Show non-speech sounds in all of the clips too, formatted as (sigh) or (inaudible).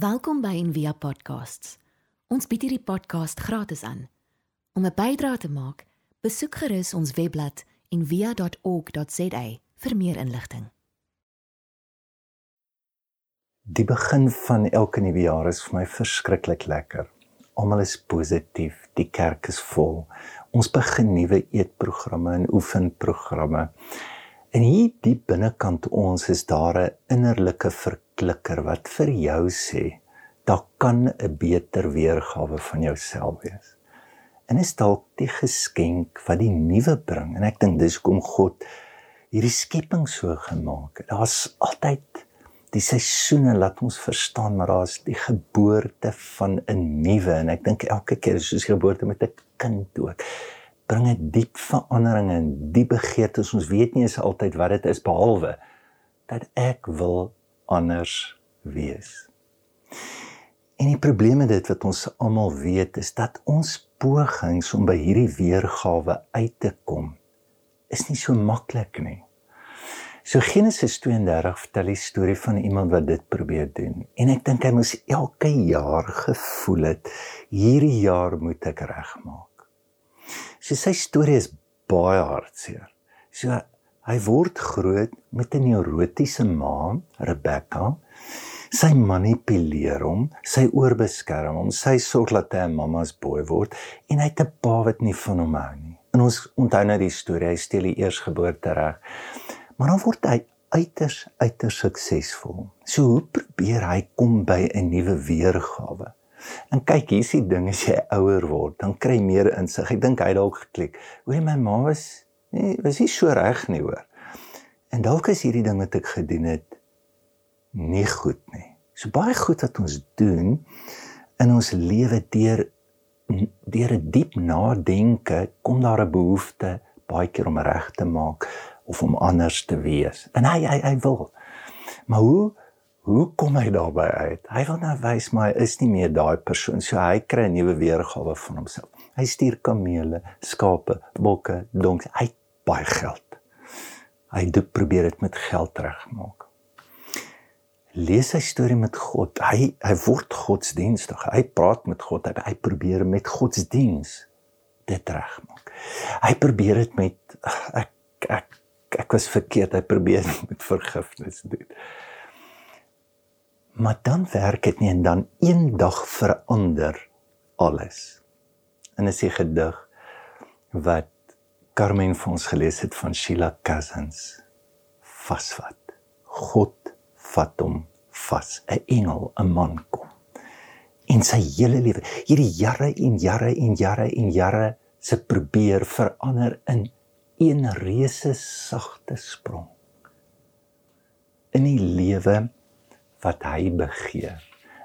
Welkom by Envia Podcasts. Ons bied hierdie podcast gratis aan. Om 'n bydrae te maak, besoek gerus ons webblad en via.org.za vir meer inligting. Die begin van elke nuwe jaar is vir my verskriklik lekker. Almal is positief, die kerk is vol. Ons begin nuwe eetprogramme en oefenprogramme. En hier diep binnekant ons is daar 'n innerlike verklikker wat vir jou sê, daar kan 'n beter weergawe van jouself wees. En is dalk die geskenk wat die nuwe bring. En ek dink dis kom God hierdie skepping so gemaak het. Daar's altyd die seisoene laat ons verstaan maar daar's die geboorte van 'n nuwe. En ek dink elke keer is soos geboorte met 'n kind ook bring 'n diep verandering en diep begeertes ons weet nie is altyd wat dit is behalwe dat ek wil anders wees. En die probleem met dit wat ons almal weet is dat ons pogings om by hierdie weergawe uit te kom is nie so maklik nie. So Genesis 32 vertel die storie van iemand wat dit probeer doen en ek dink hy moes elke jaar gevoel het hierdie jaar moet ek regmaak. So sy storie is baie hartseer. So hy word groot met 'n neurotiese ma, Rebecca Sy manipuleer hom, sy oorbeskerm hom, sy sorg dat hy 'n mamma's boy word en hy het 'n pa wat nie van hom hou nie. En ons onthou nou die storie, hy steel die eersgeboorte reg. Maar dan word hy uiters uiters suksesvol. So hoe probeer hy kom by 'n nuwe weergawe? En kyk, hier is die ding as jy ouer word, dan kry jy meer insig. Ek dink hy dalk geklik. Hoorie my ma was nee, was nie so reg nie hoor. En dalk is hierdie ding wat ek gedoen het nie goed nie. So baie goed wat ons doen in ons lewe deur deur 'n diep nadenke kom daar 'n behoefte baie keer om reg te maak of om anders te wees. En hy hy hy wil. Maar hoe hoe kom hy daarby uit? Hy wil nou wys maar hy is nie meer daai persoon. So hy kry 'n nuwe weergawe van homself. Hy stuur kamele, skape, bokke, donkies. Hy baie geld. Hy doen probeer dit met geld regmaak lees sy storie met God. Hy hy word godsdienstig. Hy praat met God. Hy, hy probeer met godsdiens dit regmaak. Hy probeer dit met ek ek ek was verkeerd. Hy probeer dit met vergifnis doen. Maar dan werk dit nie en dan eendag verander alles. En is die gedig wat Carmen vir ons gelees het van Sheila Cousins vasvat. God vat hom vas, 'n engel, 'n man kom. En sy hele lewe, hierdie jare en jare en jare en jare se probeer verander in een reuse sagte sprong in die lewe wat hy begeer.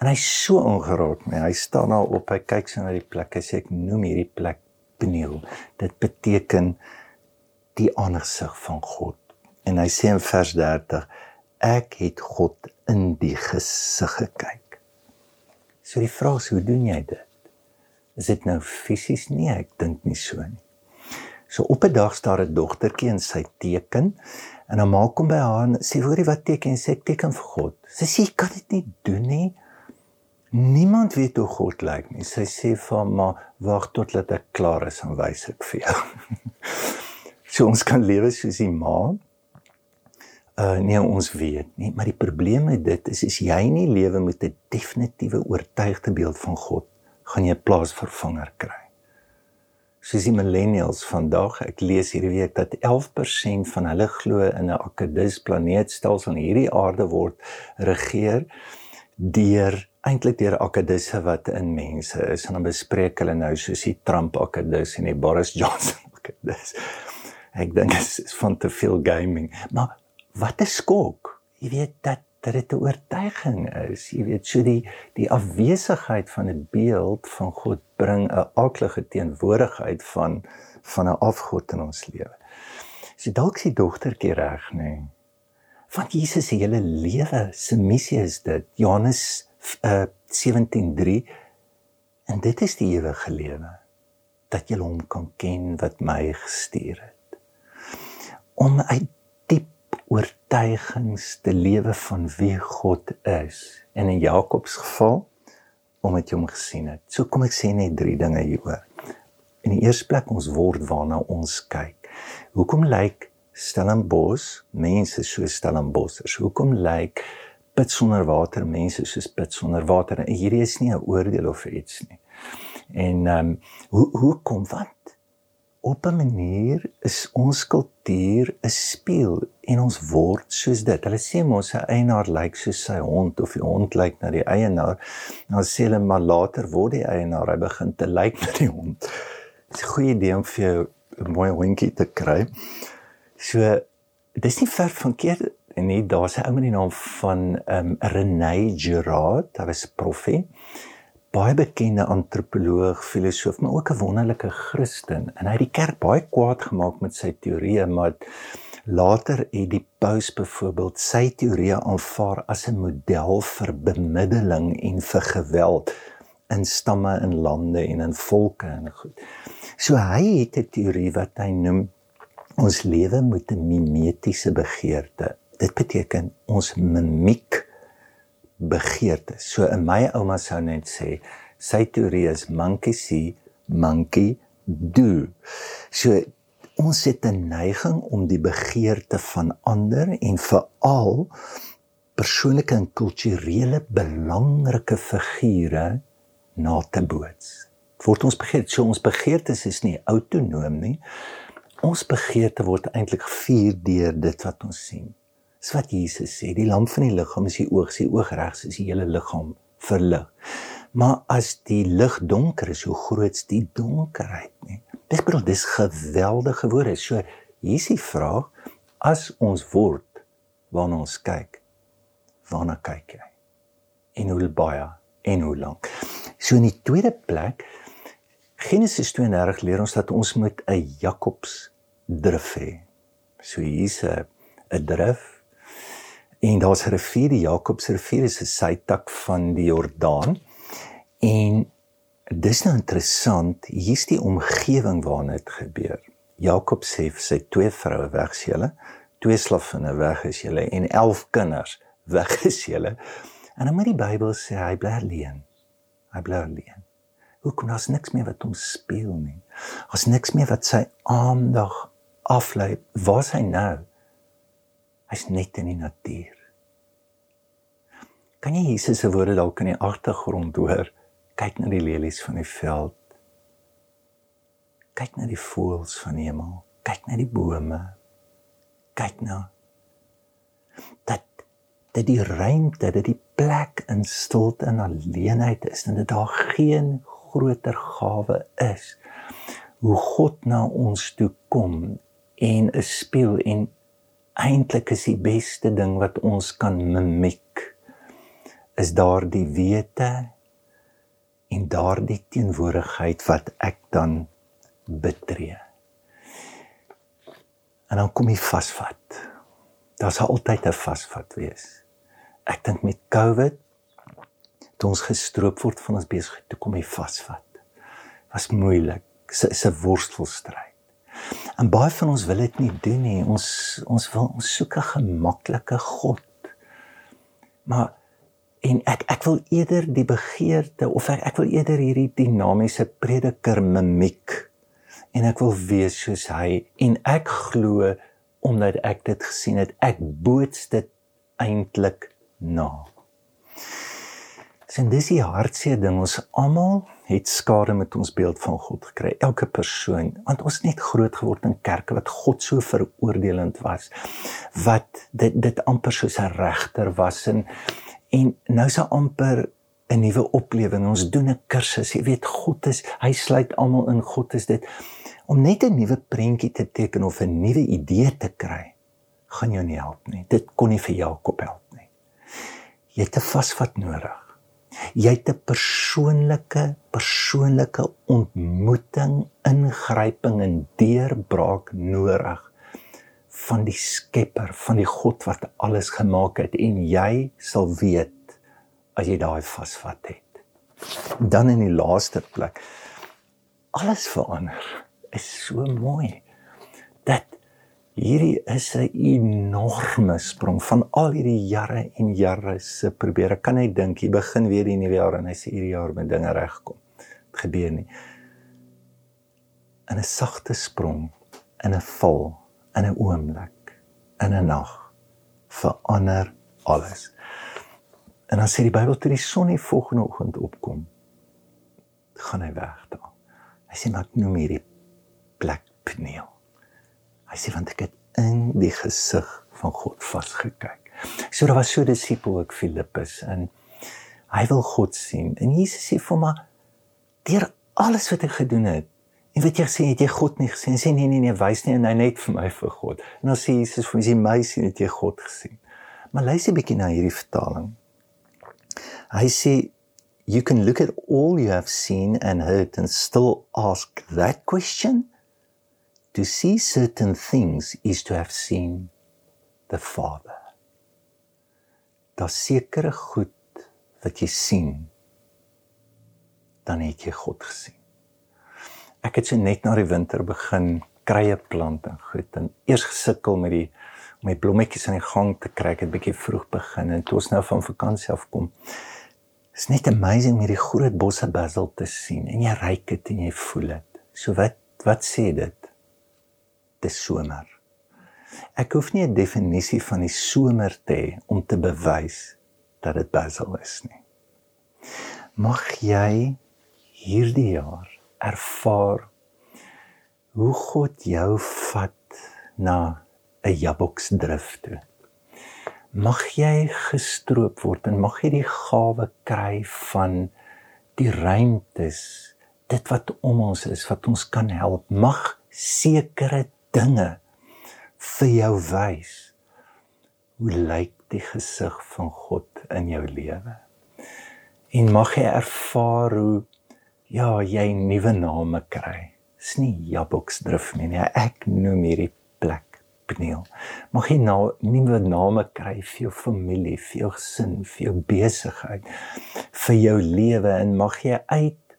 En hy's so ongeraak mee. Hy staan daar op, hy kyk so na die plek. Hy sê ek noem hierdie plek Peniel. Dit beteken die aangesig van God. En hy sê in vers 30 ek het God in die gesig gekyk. So die vraag is hoe doen jy dit? Is dit nou fisies nie? Ek dink nie so nie. So op 'n dag staar 'n dogtertjie in sy teken en haar ma kom by haar en sê hoorie wat teken sy sê teken vir God. Sy sê jy kan dit nie doen nie. Niemand weet hoe God lyk nie. Sy sê vir haar ma wag tot ek klaar is en wys ek vir jou. (laughs) so ons kan lewe soos die ma uh nee ons weet nie maar die probleem met dit is as jy nie lewe met 'n definitiewe oortuigde beeld van God gaan jy 'n plaasvervanger kry soos die millennials vandag ek lees hierdie week dat 11% van hulle glo in 'n akkedus planeetstelsel en hierdie aarde word regeer deur eintlik deur akkedusse wat in mense is. En dan bespreek hulle nou soos die Trump akkedus en die Boris Johnson (laughs) akkedus. Ek dink dit is van te veel gaming. Maar wat 'n skok. Jy weet dat dat dit 'n oortuiging is. Jy weet so die die afwesigheid van 'n beeld van God bring 'n aardige teenwoordigheid van van 'n afgod in ons lewe. So dalk sy dogtertjie reg, nê. Nee. Want Jesus se hele lewe se missie is dit. Johannes uh, eh, 17:3 en dit is die ewige lewe dat jy hom kan ken wat my gestuur het. Om uit oortuigings te lewe van wie God is. En in Jakob se geval omdat jy hom gesien het. So kom ek sê net drie dinge hieroor. In die eerste plek ons word waarna ons kyk. Hoekom lyk Stellenbosch mense so Stellenbossers? Hoekom lyk put sonder water mense soos put sonder water? En hierdie is nie 'n oordeel of iets nie. En ehm um, hoe hoe kom wat? Op 'n manier is ons kultuur 'n spieël en ons word soos dit. Hulle sê mos 'n eienaar lyk soos sy hond of die hond lyk na die eienaar. Dan sê hulle maar later word die eienaar hy begin te lyk na die hond. Dit is 'n goeie idee om vir jou 'n mooi hondjie te kry. So dis nie ver van keer en nie daar's 'n ou met die naam van ehm um, René Girard, hy was profie baie bekende antropoloog, filosoof, maar ook 'n wonderlike Christen en hy het die kerk baie kwaad gemaak met sy teorieë, maar later het die paus byvoorbeeld sy teorieë aanvaar as 'n model vir bemiddeling en vir geweld in stamme en lande en in volke en goed. So hy het 'n teorie wat hy noem ons lewe moet 'n mimetiese begeerte. Dit beteken ons mimiek begeertes. So in my ouma sou net sê sy teorie is monkey see, monkey do. So ons het 'n neiging om die begeerte van ander en veral persoonlike en kulturele belangrike figure na te boots. Word ons begeerte, so ons begeertes is nie autonoom nie. Ons begeerte word eintlik gevier deur dit wat ons sien. Dis wat Jesus sê, die lamp van die liggaam is die oog, sy oog regs is die hele liggaam verlig. Maar as die lig donker is, hoe groot is die donkerheid nie? Dis bedoel dis geweldige woorde. So hier is die vraag, as ons word waarna ons kyk, waarna kyk jy? En hoe baie en hoe lank? So in die tweede plek Genesis 32 leer ons dat ons moet 'n Jakobs drif hê. So hier's 'n 'n drif En daar's 'n rivier, die Jakobsrivier, is 'n sytak van die Jordaan. En dis nou interessant, hier's die omgewing waarin dit gebeur. Jakob sê vir sy twee vroue weg is julle, twee slavinne weg is julle en 11 kinders (laughs) weg is julle. En dan moet die Bybel sê hy bly alleen. Hy bly alleen. Hoekom daar's niks meer wat hom speel nie. Daar's niks meer wat sy aandag aflei. Waar is hy nou? Hy's net in die natuur. Kan jy Jesus se woorde dalk in die agtergrond hoor? Kyk na die lelies van die veld. Kyk na die voëls van die hemel. Kyk na die bome. Kyk nou. Dat dat die ruimte, dat die plek in stilte en alleenheid is en dat daar geen groter gawe is. Hoe God na ons toe kom en 'n spieël en eintlik is die beste ding wat ons kan mimiek is daardie wete en daardie teenwoordigheid wat ek dan betree. En dan kom jy vasvat. Daar's altyd 'n vasvat wees. Ek dink met COVID toe ons gestroop word van ons besigheid, toe kom jy vasvat. Was moeilik. Dis 'n worstelstryd. En baie van ons wil dit nie doen nie. Ons ons wil ons soek 'n gemaklike God. Maar en ek ek wil eerder die begeerte of ek ek wil eerder hierdie dinamiese prediker mimiek en ek wil wees soos hy en ek glo omdat ek dit gesien het ek boots dit eintlik na. Sien dis die hartseer ding ons almal het skade met ons beeld van God gekry. Elke persoon, want ons het net groot geword in kerke wat God so veroordelend was, wat dit dit amper soos 'n regter was en en nou is amper 'n nuwe oplewing. Ons doen 'n kursus. Jy weet God is, hy sluit almal in. God is dit om net 'n nuwe prentjie te teken of 'n nuwe idee te kry, gaan jou nie help nie. Dit kon nie vir Jakob help nie. Jy het 'n vasvat nodig. Jy het 'n persoonlike persoonlike ontmoeting, ingryping en deurbraak nodig van die Skepper, van die God wat alles gemaak het en jy sal weet as jy daai vasvat het. Dan in die laaste plek alles verander is so mooi dat Hierdie is 'n enorme sprong van al hierdie jare en jare se probeer. Ek kan net dink, jy begin weer die nuwe jaar en hy sê hierdie jaar moet dinge regkom. Dit gebeur nie. In 'n sagte sprong, in 'n val, in 'n oomblik, in 'n nag verander alles. En dan sê die Bybel toe die son die volgende oggend opkom, gaan hy weg daar. Hy sê maar noem hierdie plek Peniel. Hy sê want ek het in die gesig van God vasgekyk. So daar was so disipel ook Filippus en hy wil God sien. En Jesus sê vir hom deur alles wat hy gedoen het En weet jy gesê het jy God nie gesien? Sê nee nee nee, wys nie en hy net vir my vir God. En dan sê Jesus vir my, my sien het jy God gesien. Maar luister 'n bietjie na hierdie vertaling. Hy sê you can look at all you have seen and heard and still ask that question. To see certain things is to have seen the Father. Daar sekerre goed wat jy sien, dan het jy God gesien. Ek het so net na die winter begin krye plant en goed en eers gesukkel met die om my blommetjies aan die gang te kry. Ek het bietjie vroeg begin en toe ons nou van vakansie af kom. Is net amazing om hierdie groot bosse basil te sien en jy ruik dit en jy voel dit. So wat wat sê dit? Dis somer. Ek hoef nie 'n definisie van die somer te hê om te bewys dat dit basil is nie. Mag jy hierdie jaar ervaar hoe God jou vat na 'n jaboksdrif toe. Mag jy gestroop word en mag jy die gawe kry van die ruimtes, dit wat om ons is, wat ons kan help. Mag sekere dinge vir jou wys hoe lyk die gesig van God in jou lewe. En mag jy ervaar hoe ja, jy nuwe name kry. Dis nie jaboksdrif nie, nie. Ek noem hierdie Peniel. Mag jy nou nuwe name kry vir jou familie, vir jou gesin, vir jou besigheid, vir jou lewe en mag jy uit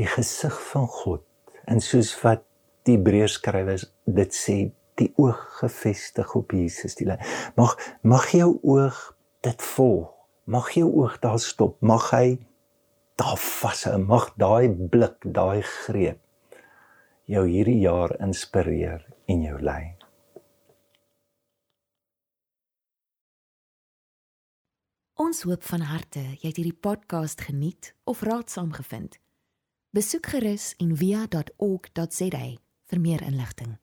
die gesig van God en soos wat die Hebreërs skrywers dit sê, die oog gefestig op Jesus die lyn. Mag mag jou oog dit volg. Mag jou oog daar stop. Mag hy daar vashou. Mag daai blik, daai greep jou hierdie jaar inspireer en jou lei. Ons hoop van harte jy het hierdie podcast geniet of raadsaam gevind. Besoek gerus en via.ok.za vir meer inligting.